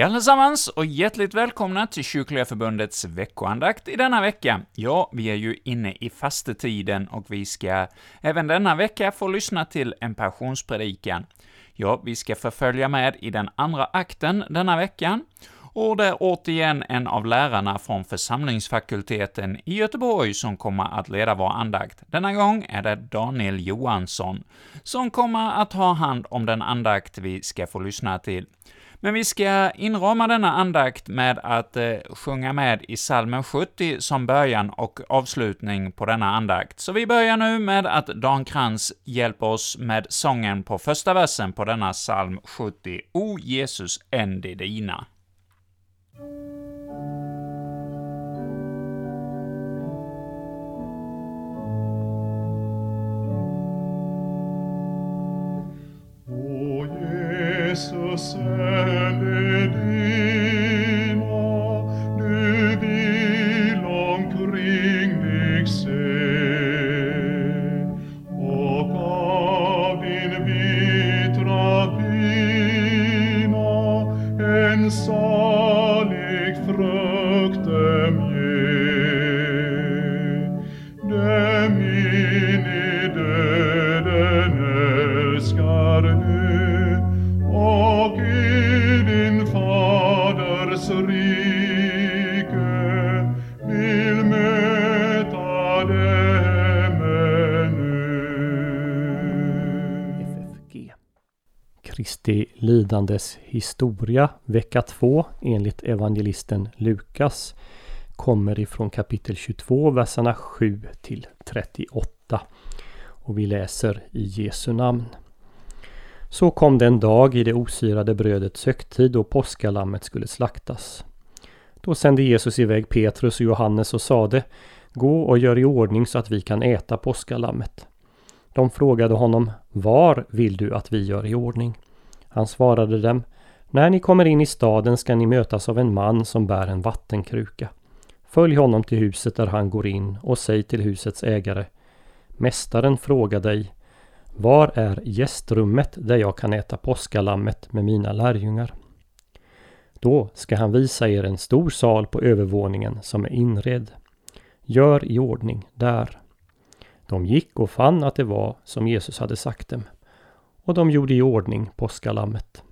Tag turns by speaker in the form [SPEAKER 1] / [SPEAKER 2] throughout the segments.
[SPEAKER 1] Hej allesammans och hjärtligt välkomna till Kyrkliga Förbundets veckoandakt i denna vecka. Ja, vi är ju inne i fastetiden och vi ska även denna vecka få lyssna till en passionspredikan. Ja, vi ska förfölja med i den andra akten denna veckan, och det är återigen en av lärarna från församlingsfakulteten i Göteborg som kommer att leda vår andakt. Denna gång är det Daniel Johansson som kommer att ha hand om den andakt vi ska få lyssna till. Men vi ska inrama denna andakt med att eh, sjunga med i salmen 70 som början och avslutning på denna andakt. Så vi börjar nu med att Dan Krantz hjälper oss med sången på första versen på denna psalm 70, O Jesus, änd det dina.
[SPEAKER 2] Jesus, än
[SPEAKER 3] lidandes historia, vecka 2, enligt evangelisten Lukas, kommer ifrån kapitel 22, verserna 7 till 38. Och vi läser i Jesu namn. Så kom den dag i det osyrade brödets högtid då påskalammet skulle slaktas. Då sände Jesus iväg Petrus och Johannes och sade Gå och gör i ordning så att vi kan äta påskalammet. De frågade honom Var vill du att vi gör i ordning? Han svarade dem När ni kommer in i staden ska ni mötas av en man som bär en vattenkruka. Följ honom till huset där han går in och säg till husets ägare Mästaren frågar dig Var är gästrummet där jag kan äta påskalammet med mina lärjungar? Då ska han visa er en stor sal på övervåningen som är inredd. Gör i ordning där. De gick och fann att det var som Jesus hade sagt dem. Och de gjorde i ordning påskalammet.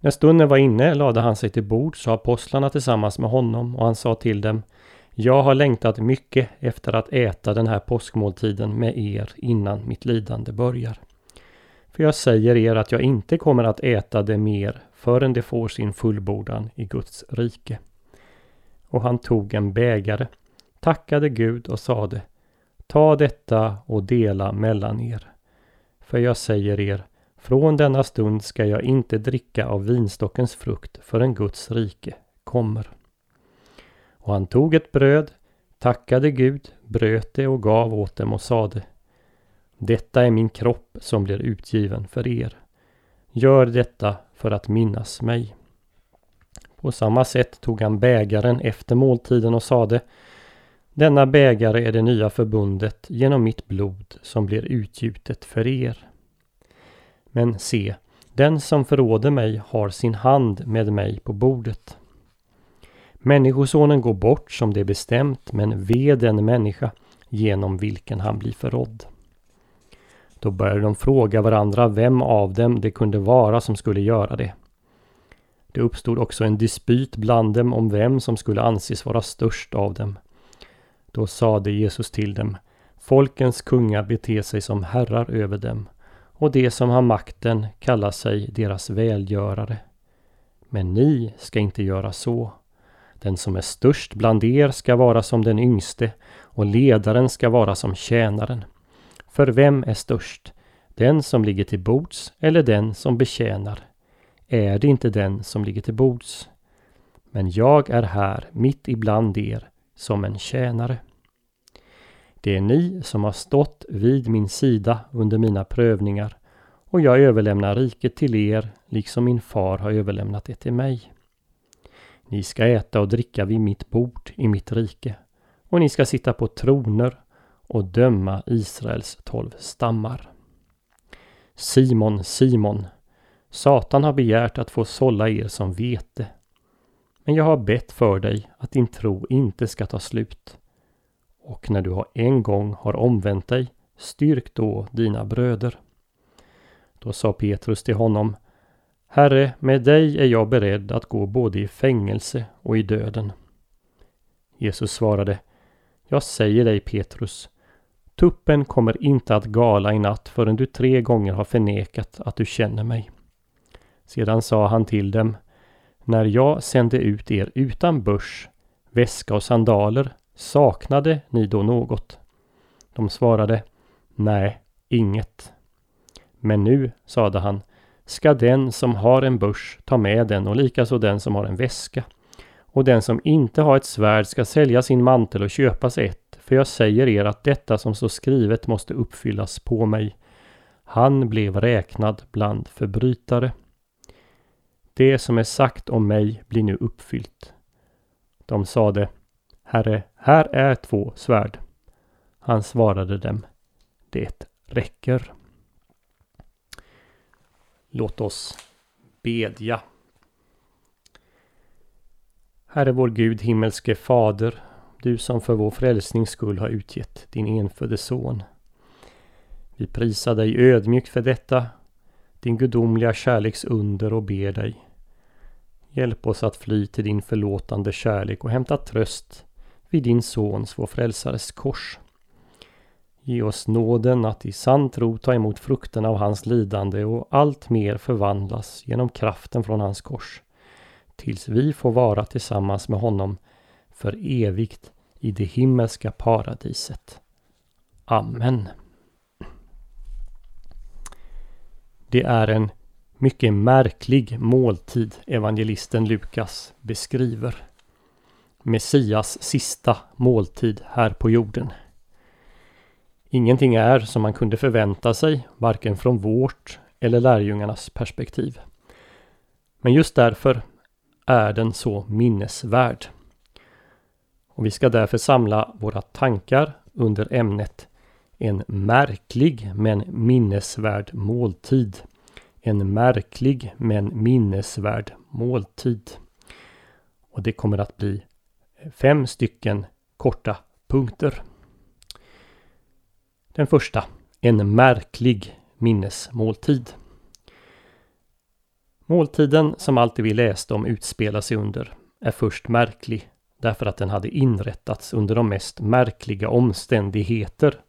[SPEAKER 3] När stunden var inne lade han sig till bords och apostlarna tillsammans med honom och han sa till dem Jag har längtat mycket efter att äta den här påskmåltiden med er innan mitt lidande börjar. För jag säger er att jag inte kommer att äta det mer förrän det får sin fullbordan i Guds rike. Och han tog en bägare, tackade Gud och sade Ta detta och dela mellan er. För jag säger er, från denna stund ska jag inte dricka av vinstockens frukt förrän Guds rike kommer. Och han tog ett bröd, tackade Gud, bröt det och gav åt dem och sade Detta är min kropp som blir utgiven för er. Gör detta för att minnas mig. På samma sätt tog han bägaren efter måltiden och sade denna bägare är det nya förbundet genom mitt blod som blir utgjutet för er. Men se, den som förråder mig har sin hand med mig på bordet. Människosonen går bort som det är bestämt, men ve den människa genom vilken han blir förrådd. Då började de fråga varandra vem av dem det kunde vara som skulle göra det. Det uppstod också en dispyt bland dem om vem som skulle anses vara störst av dem. Då sade Jesus till dem Folkens kungar beter sig som herrar över dem och de som har makten kallar sig deras välgörare. Men ni ska inte göra så. Den som är störst bland er ska vara som den yngste och ledaren ska vara som tjänaren. För vem är störst? Den som ligger till bords eller den som betjänar? Är det inte den som ligger till bords? Men jag är här mitt ibland er som en tjänare. Det är ni som har stått vid min sida under mina prövningar och jag överlämnar riket till er liksom min far har överlämnat det till mig. Ni ska äta och dricka vid mitt bord i mitt rike och ni ska sitta på troner och döma Israels tolv stammar. Simon, Simon, Satan har begärt att få sålla er som vete. Men jag har bett för dig att din tro inte ska ta slut. Och när du har en gång har omvänt dig, styrk då dina bröder. Då sa Petrus till honom, Herre, med dig är jag beredd att gå både i fängelse och i döden. Jesus svarade, Jag säger dig Petrus, tuppen kommer inte att gala i natt förrän du tre gånger har förnekat att du känner mig. Sedan sa han till dem, när jag sände ut er utan börs, väska och sandaler, saknade ni då något? De svarade, Nej, inget. Men nu, sade han, ska den som har en börs ta med den och likaså den som har en väska. Och den som inte har ett svärd ska sälja sin mantel och köpa sig ett, för jag säger er att detta som står skrivet måste uppfyllas på mig. Han blev räknad bland förbrytare. Det som är sagt om mig blir nu uppfyllt. De sade, Herre, här är två svärd. Han svarade dem, det räcker. Låt oss bedja. Herre vår Gud, himmelske Fader, du som för vår frälsnings skull har utgett din enfödde son. Vi prisar dig ödmjukt för detta, din gudomliga kärleks under och ber dig. Hjälp oss att fly till din förlåtande kärlek och hämta tröst vid din Sons, vår Frälsares kors. Ge oss nåden att i sann tro ta emot frukten av hans lidande och allt mer förvandlas genom kraften från hans kors. Tills vi får vara tillsammans med honom för evigt i det himmelska paradiset. Amen. Det är en mycket märklig måltid evangelisten Lukas beskriver. Messias sista måltid här på jorden. Ingenting är som man kunde förvänta sig, varken från vårt eller lärjungarnas perspektiv. Men just därför är den så minnesvärd. Och vi ska därför samla våra tankar under ämnet En märklig men minnesvärd måltid. En märklig men minnesvärd måltid. Och det kommer att bli fem stycken korta punkter. Den första, en märklig minnesmåltid. Måltiden som allt det vi läste om utspelar sig under är först märklig därför att den hade inrättats under de mest märkliga omständigheter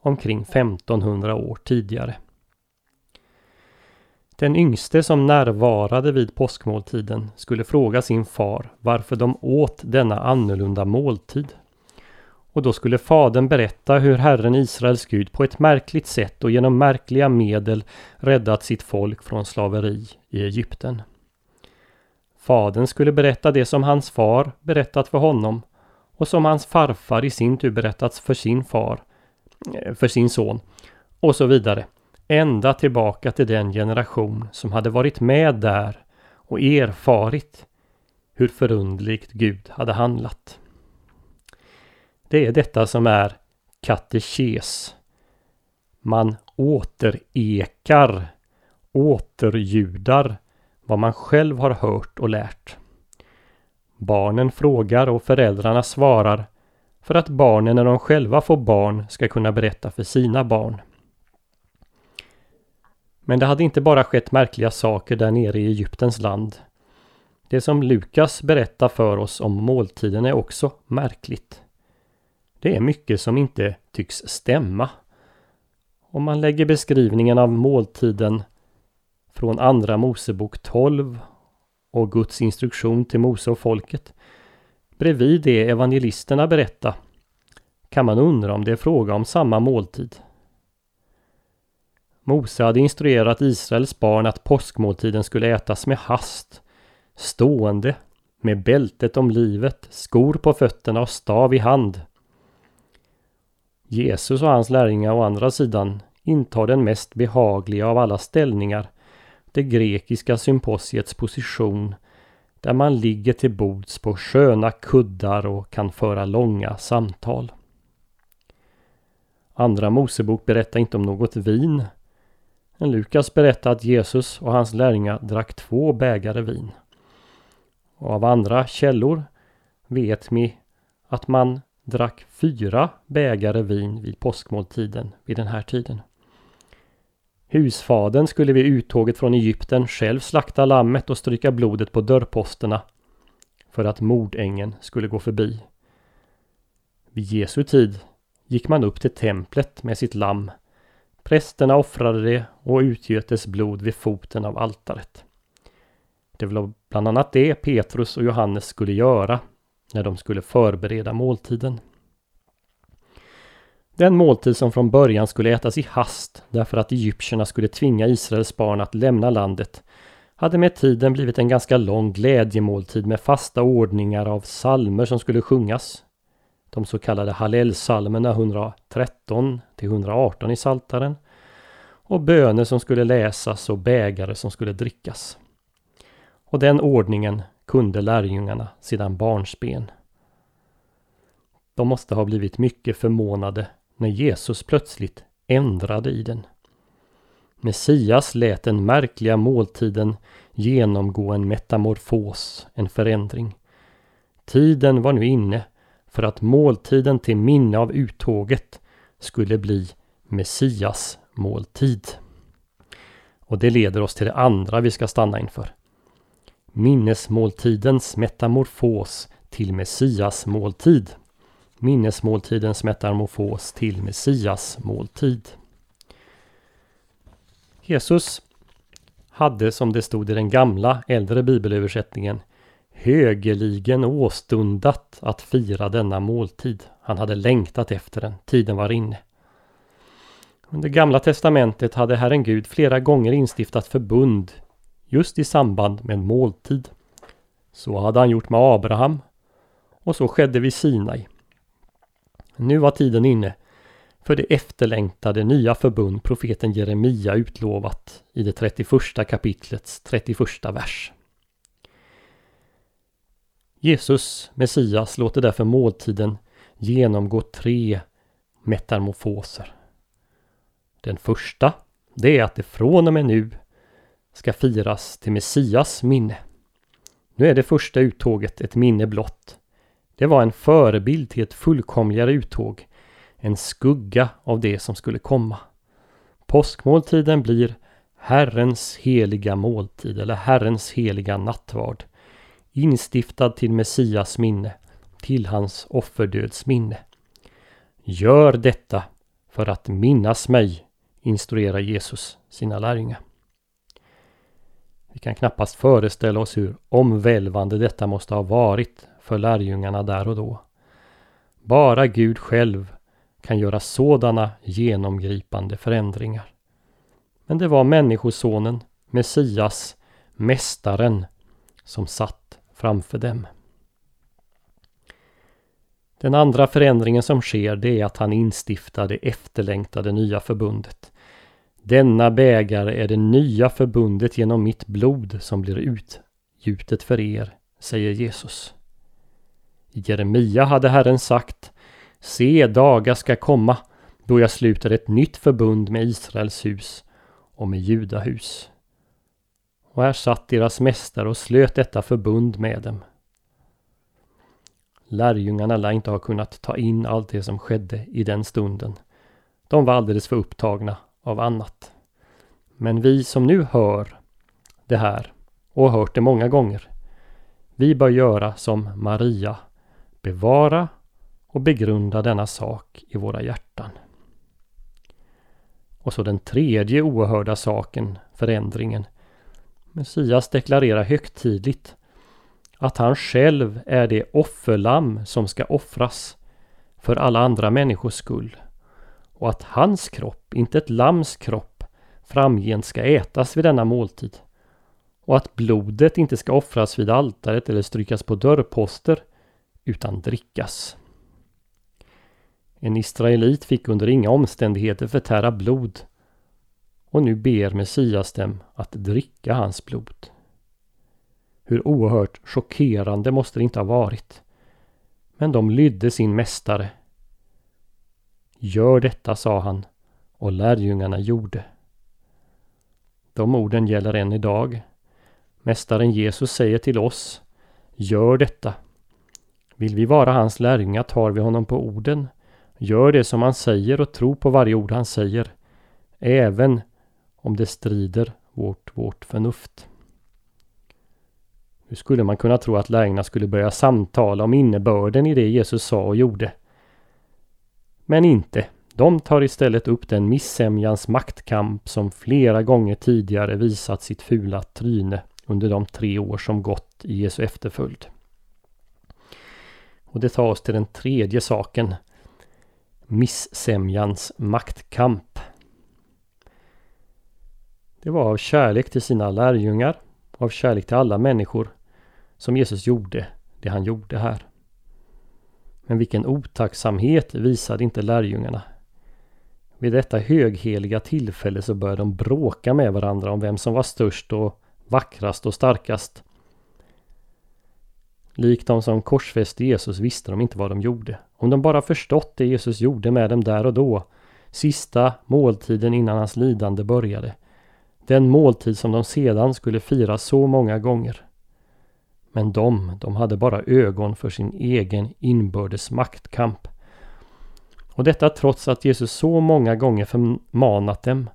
[SPEAKER 3] omkring 1500 år tidigare. Den yngste som närvarade vid påskmåltiden skulle fråga sin far varför de åt denna annorlunda måltid. Och då skulle fadern berätta hur Herren Israels Gud på ett märkligt sätt och genom märkliga medel räddat sitt folk från slaveri i Egypten. Fadern skulle berätta det som hans far berättat för honom och som hans farfar i sin tur berättat för sin far, eh, för sin son och så vidare. Ända tillbaka till den generation som hade varit med där och erfarit hur förundligt Gud hade handlat. Det är detta som är katekes. Man återekar, återljudar vad man själv har hört och lärt. Barnen frågar och föräldrarna svarar för att barnen när de själva får barn ska kunna berätta för sina barn. Men det hade inte bara skett märkliga saker där nere i Egyptens land. Det som Lukas berättar för oss om måltiden är också märkligt. Det är mycket som inte tycks stämma. Om man lägger beskrivningen av måltiden från Andra Mosebok 12 och Guds instruktion till Mose och folket bredvid det evangelisterna berättar kan man undra om det är fråga om samma måltid. Mose hade instruerat Israels barn att påskmåltiden skulle ätas med hast, stående, med bältet om livet, skor på fötterna och stav i hand. Jesus och hans lärjungar å andra sidan intar den mest behagliga av alla ställningar, det grekiska symposiets position, där man ligger till bords på sköna kuddar och kan föra långa samtal. Andra Mosebok berättar inte om något vin. Lukas berättar att Jesus och hans lärjungar drack två bägare vin. Och av andra källor vet vi att man drack fyra bägare vin vid påskmåltiden vid den här tiden. Husfaden skulle vid uttåget från Egypten själv slakta lammet och stryka blodet på dörrposterna för att mordängen skulle gå förbi. Vid Jesu tid gick man upp till templet med sitt lamm. Prästerna offrade det och utgöt dess blod vid foten av altaret. Det var bland annat det Petrus och Johannes skulle göra när de skulle förbereda måltiden. Den måltid som från början skulle ätas i hast därför att egyptierna skulle tvinga Israels barn att lämna landet hade med tiden blivit en ganska lång glädjemåltid med fasta ordningar av salmer som skulle sjungas. De så kallade Hallelsalmerna 113 till 118 i Saltaren och böner som skulle läsas och bägare som skulle drickas. Och den ordningen kunde lärjungarna sedan barnsben. De måste ha blivit mycket förmånade när Jesus plötsligt ändrade i den. Messias lät den märkliga måltiden genomgå en metamorfos, en förändring. Tiden var nu inne för att måltiden till minne av uttåget skulle bli Messias måltid. Och det leder oss till det andra vi ska stanna inför. Minnesmåltidens metamorfos till Messias måltid. Minnesmåltidens metamorfos till Messias måltid. Jesus hade som det stod i den gamla äldre bibelöversättningen högeligen åstundat att fira denna måltid. Han hade längtat efter den. Tiden var inne. Under Gamla Testamentet hade Herren Gud flera gånger instiftat förbund just i samband med måltid. Så hade han gjort med Abraham och så skedde vid Sinai. Nu var tiden inne för det efterlängtade nya förbund profeten Jeremia utlovat i det 31 kapitlets 31 vers. Jesus, Messias, låter därför måltiden genomgå tre metamorfoser. Den första, det är att det från och med nu ska firas till Messias minne. Nu är det första uttåget ett minne blott. Det var en förebild till ett fullkomligare uttåg, en skugga av det som skulle komma. Påskmåltiden blir Herrens heliga måltid eller Herrens heliga nattvard instiftad till Messias minne, till hans offerdöds minne. Gör detta för att minnas mig, instruerar Jesus sina lärjungar. Vi kan knappast föreställa oss hur omvälvande detta måste ha varit för lärjungarna där och då. Bara Gud själv kan göra sådana genomgripande förändringar. Men det var Människosonen, Messias, Mästaren, som satt framför dem. Den andra förändringen som sker det är att han instiftar det efterlängtade nya förbundet. Denna bägare är det nya förbundet genom mitt blod som blir utgjutet för er, säger Jesus. I Jeremia hade Herren sagt Se, dagar ska komma då jag sluter ett nytt förbund med Israels hus och med Judahus. Och här satt deras mästare och slöt detta förbund med dem. Lärjungarna lär inte ha kunnat ta in allt det som skedde i den stunden. De var alldeles för upptagna av annat. Men vi som nu hör det här och har hört det många gånger. Vi bör göra som Maria. Bevara och begrunda denna sak i våra hjärtan. Och så den tredje oerhörda saken, förändringen, Messias deklarerar högtidligt att han själv är det offerlamm som ska offras för alla andra människors skull och att hans kropp, inte ett lams kropp, framgent ska ätas vid denna måltid och att blodet inte ska offras vid altaret eller strykas på dörrposter utan drickas. En israelit fick under inga omständigheter förtära blod och nu ber Messias dem att dricka hans blod. Hur oerhört chockerande måste det inte ha varit. Men de lydde sin mästare. Gör detta, sa han, och lärjungarna gjorde. De orden gäller än idag. Mästaren Jesus säger till oss Gör detta. Vill vi vara hans lärjungar tar vi honom på orden. Gör det som han säger och tro på varje ord han säger. Även om det strider vårt, vårt förnuft. Nu skulle man kunna tro att lärjungarna skulle börja samtala om innebörden i det Jesus sa och gjorde. Men inte. De tar istället upp den missämjans maktkamp som flera gånger tidigare visat sitt fula tryne under de tre år som gått i Jesu efterföljd. Och det tar oss till den tredje saken. Missämjans maktkamp. Det var av kärlek till sina lärjungar, av kärlek till alla människor, som Jesus gjorde det han gjorde här. Men vilken otacksamhet visade inte lärjungarna. Vid detta högheliga tillfälle så började de bråka med varandra om vem som var störst och vackrast och starkast. Likt de som korsfäste Jesus visste de inte vad de gjorde. Om de bara förstått det Jesus gjorde med dem där och då, sista måltiden innan hans lidande började. Den måltid som de sedan skulle fira så många gånger. Men de, de hade bara ögon för sin egen inbördes maktkamp. Och detta trots att Jesus så många gånger förmanat dem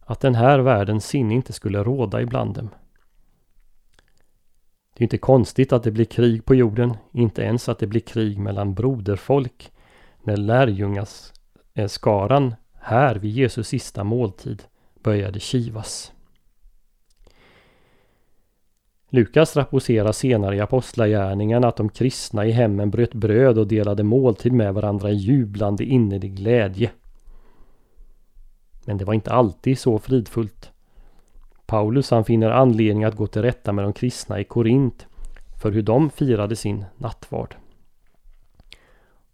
[SPEAKER 3] att den här världens sinne inte skulle råda ibland dem. Det är inte konstigt att det blir krig på jorden, inte ens att det blir krig mellan broderfolk när lärjungaskaran eh, här vid Jesus sista måltid började kivas. Lukas rapporterar senare i Apostlagärningarna att de kristna i hemmen bröt bröd och delade måltid med varandra i jublande innerlig glädje. Men det var inte alltid så fridfullt. Paulus han finner anledning att gå till rätta med de kristna i Korint för hur de firade sin nattvard.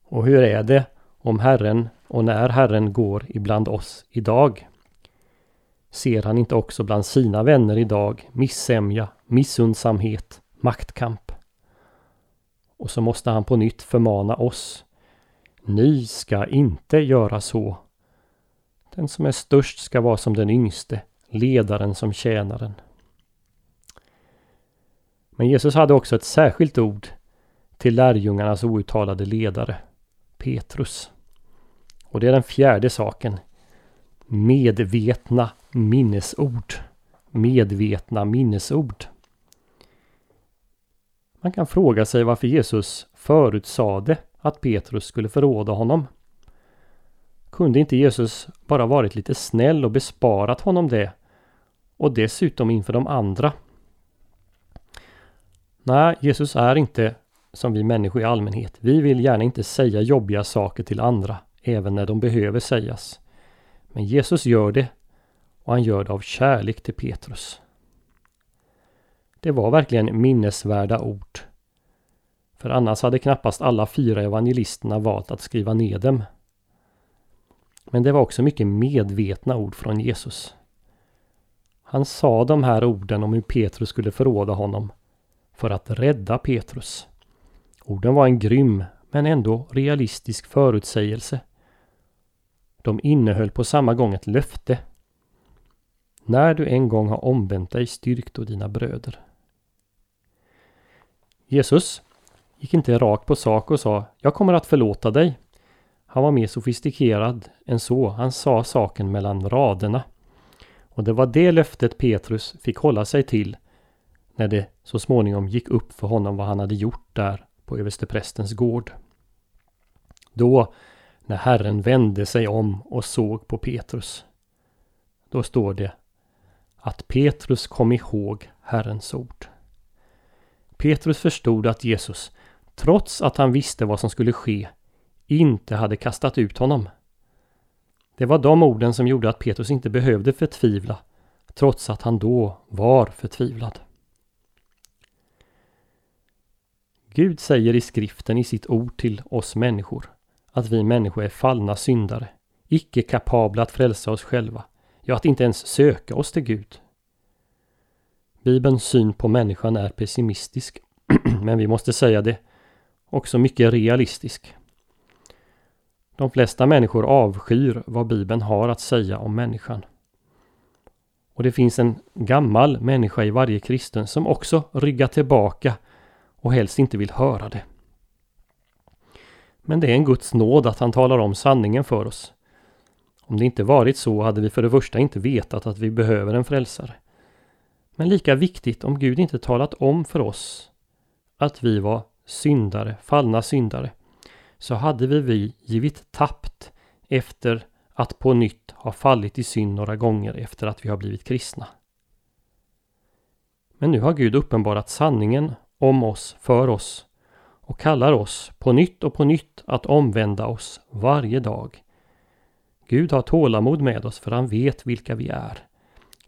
[SPEAKER 3] Och hur är det om Herren och när Herren går ibland oss idag? Ser han inte också bland sina vänner idag missämja, missundsamhet, maktkamp? Och så måste han på nytt förmana oss. Ni ska inte göra så. Den som är störst ska vara som den yngste, ledaren som tjänaren. Men Jesus hade också ett särskilt ord till lärjungarnas outtalade ledare, Petrus. Och det är den fjärde saken. Medvetna minnesord. Medvetna minnesord. Man kan fråga sig varför Jesus förutsade att Petrus skulle förråda honom. Kunde inte Jesus bara varit lite snäll och besparat honom det? Och dessutom inför de andra. Nej, Jesus är inte som vi människor i allmänhet. Vi vill gärna inte säga jobbiga saker till andra, även när de behöver sägas. Men Jesus gör det och han gör det av kärlek till Petrus. Det var verkligen minnesvärda ord. För annars hade knappast alla fyra evangelisterna valt att skriva ner dem. Men det var också mycket medvetna ord från Jesus. Han sa de här orden om hur Petrus skulle förråda honom för att rädda Petrus. Orden var en grym men ändå realistisk förutsägelse. De innehöll på samma gång ett löfte. När du en gång har omvänt dig styrk då dina bröder. Jesus gick inte rakt på sak och sa Jag kommer att förlåta dig. Han var mer sofistikerad än så. Han sa saken mellan raderna. Och det var det löftet Petrus fick hålla sig till när det så småningom gick upp för honom vad han hade gjort där på översteprästens gård. Då, när Herren vände sig om och såg på Petrus, då står det att Petrus kom ihåg Herrens ord. Petrus förstod att Jesus, trots att han visste vad som skulle ske, inte hade kastat ut honom. Det var de orden som gjorde att Petrus inte behövde förtvivla, trots att han då var förtvivlad. Gud säger i skriften i sitt ord till oss människor att vi människor är fallna syndare, icke kapabla att frälsa oss själva, ja att inte ens söka oss till Gud. Bibelns syn på människan är pessimistisk, men vi måste säga det, också mycket realistisk. De flesta människor avskyr vad Bibeln har att säga om människan. Och det finns en gammal människa i varje kristen som också ryggar tillbaka och helst inte vill höra det. Men det är en Guds nåd att han talar om sanningen för oss. Om det inte varit så hade vi för det första inte vetat att vi behöver en frälsare. Men lika viktigt om Gud inte talat om för oss att vi var syndare, fallna syndare, så hade vi, vi givit tappt efter att på nytt ha fallit i synd några gånger efter att vi har blivit kristna. Men nu har Gud uppenbarat sanningen om oss för oss och kallar oss på nytt och på nytt att omvända oss varje dag. Gud har tålamod med oss för han vet vilka vi är.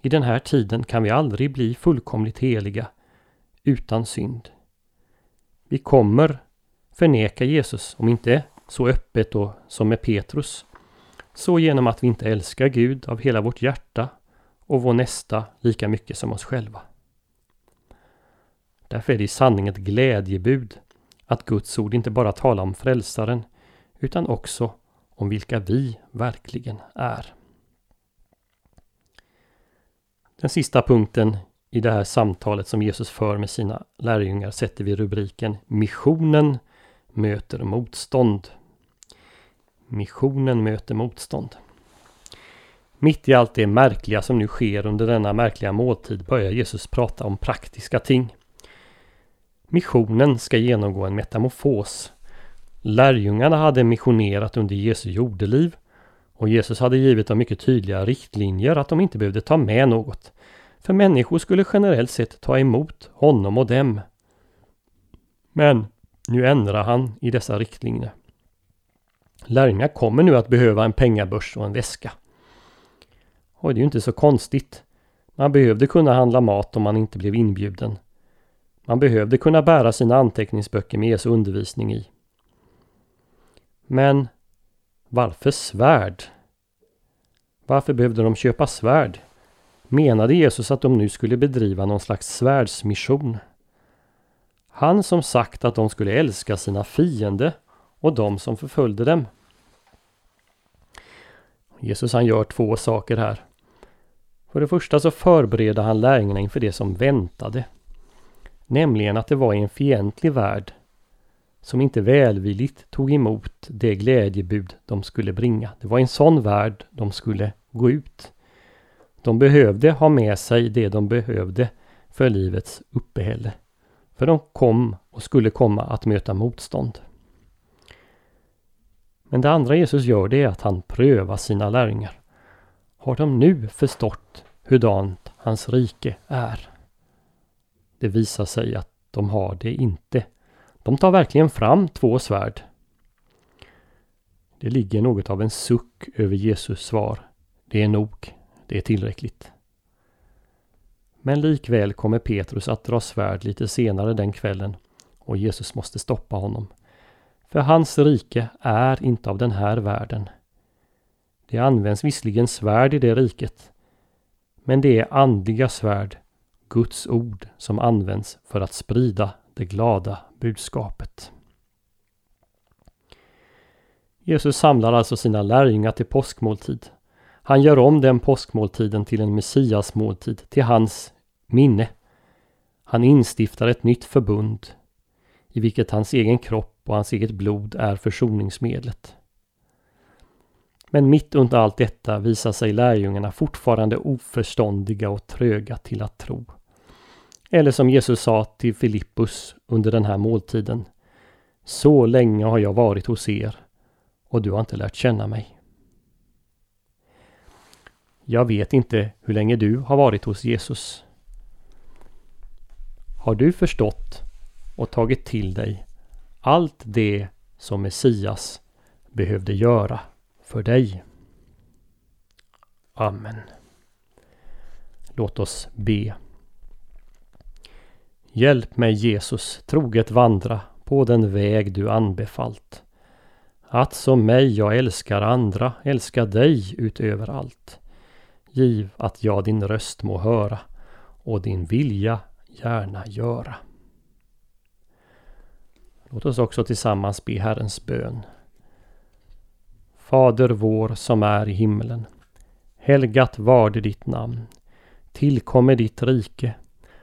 [SPEAKER 3] I den här tiden kan vi aldrig bli fullkomligt heliga utan synd. Vi kommer förneka Jesus, om inte så öppet och som med Petrus, så genom att vi inte älskar Gud av hela vårt hjärta och vår nästa lika mycket som oss själva. Därför är det i sanning ett glädjebud att Guds ord inte bara talar om frälsaren utan också om vilka vi verkligen är. Den sista punkten i det här samtalet som Jesus för med sina lärjungar sätter vi rubriken Missionen möter motstånd. Missionen möter motstånd. Mitt i allt det märkliga som nu sker under denna märkliga måltid börjar Jesus prata om praktiska ting. Missionen ska genomgå en metamorfos. Lärjungarna hade missionerat under Jesu jordeliv och Jesus hade givit dem mycket tydliga riktlinjer att de inte behövde ta med något. För människor skulle generellt sett ta emot honom och dem. Men nu ändrar han i dessa riktlinjer. Lärjungar kommer nu att behöva en pengabörs och en väska. Och det är ju inte så konstigt. Man behövde kunna handla mat om man inte blev inbjuden. Man behövde kunna bära sina anteckningsböcker med Jesu undervisning i. Men varför svärd? Varför behövde de köpa svärd? Menade Jesus att de nu skulle bedriva någon slags svärdsmission? Han som sagt att de skulle älska sina fiende och de som förföljde dem. Jesus han gör två saker här. För det första så förbereder han lärjungarna inför det som väntade. Nämligen att det var i en fientlig värld som inte välvilligt tog emot det glädjebud de skulle bringa. Det var i en sån värld de skulle gå ut. De behövde ha med sig det de behövde för livets uppehälle. För de kom och skulle komma att möta motstånd. Men det andra Jesus gör det är att han prövar sina lärjungar. Har de nu förstått hurdant hans rike är? Det visar sig att de har det inte. De tar verkligen fram två svärd. Det ligger något av en suck över Jesus svar. Det är nog. Det är tillräckligt. Men likväl kommer Petrus att dra svärd lite senare den kvällen och Jesus måste stoppa honom. För hans rike är inte av den här världen. Det används visserligen svärd i det riket, men det är andliga svärd, Guds ord, som används för att sprida det glada budskapet. Jesus samlar alltså sina lärjungar till påskmåltid. Han gör om den påskmåltiden till en messiasmåltid till hans minne. Han instiftar ett nytt förbund i vilket hans egen kropp och hans eget blod är försoningsmedlet. Men mitt under allt detta visar sig lärjungarna fortfarande oförståndiga och tröga till att tro. Eller som Jesus sa till Filippus under den här måltiden. Så länge har jag varit hos er och du har inte lärt känna mig. Jag vet inte hur länge du har varit hos Jesus. Har du förstått och tagit till dig allt det som Messias behövde göra för dig? Amen. Låt oss be. Hjälp mig Jesus troget vandra på den väg du anbefallt. Att som mig jag älskar andra, älska dig utöver allt. Giv att jag din röst må höra och din vilja gärna göra. Låt oss också tillsammans be Herrens bön. Fader vår som är i himmelen. Helgat varde ditt namn. Tillkommer ditt rike.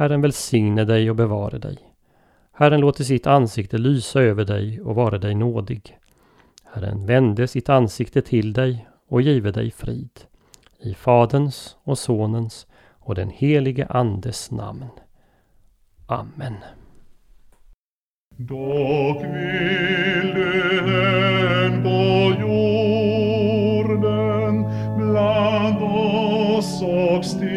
[SPEAKER 3] Herren välsigne dig och bevare dig. Herren låter sitt ansikte lysa över dig och vara dig nådig. Herren vände sitt ansikte till dig och give dig frid. I Faderns och Sonens och den helige Andes namn. Amen.
[SPEAKER 2] Dock vill du än på jorden bland oss och stiga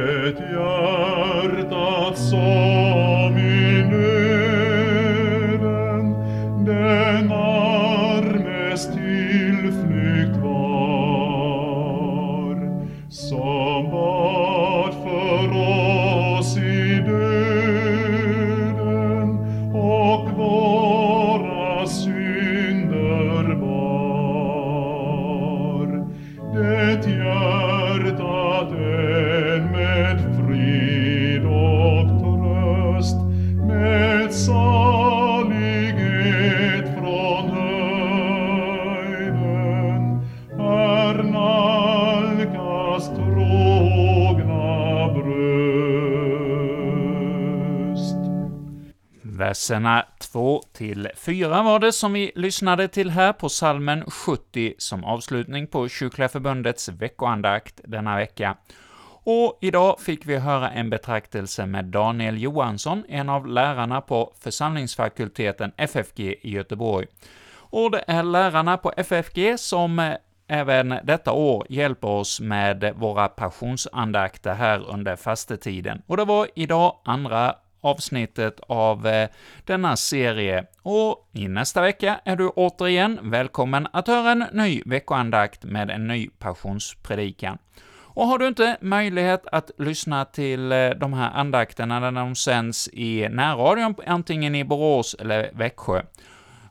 [SPEAKER 2] et iartat sol.
[SPEAKER 1] Verserna 2 till 4 var det som vi lyssnade till här på salmen 70 som avslutning på Kyrkliga Förbundets veckoandakt denna vecka. Och idag fick vi höra en betraktelse med Daniel Johansson, en av lärarna på församlingsfakulteten FFG i Göteborg. Och det är lärarna på FFG som eh, även detta år hjälper oss med våra passionsandakter här under fastetiden. Och det var idag andra avsnittet av eh, denna serie, och i nästa vecka är du återigen välkommen att höra en ny veckoandakt med en ny passionspredikan. Och har du inte möjlighet att lyssna till eh, de här andakterna när de sänds i närradion, antingen i Borås eller Växjö,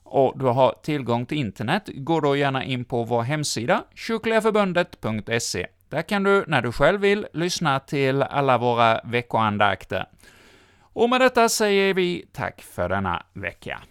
[SPEAKER 1] och du har tillgång till internet, gå då gärna in på vår hemsida, kyrkligaförbundet.se. Där kan du, när du själv vill, lyssna till alla våra veckoandakter. Och med detta säger vi tack för denna vecka.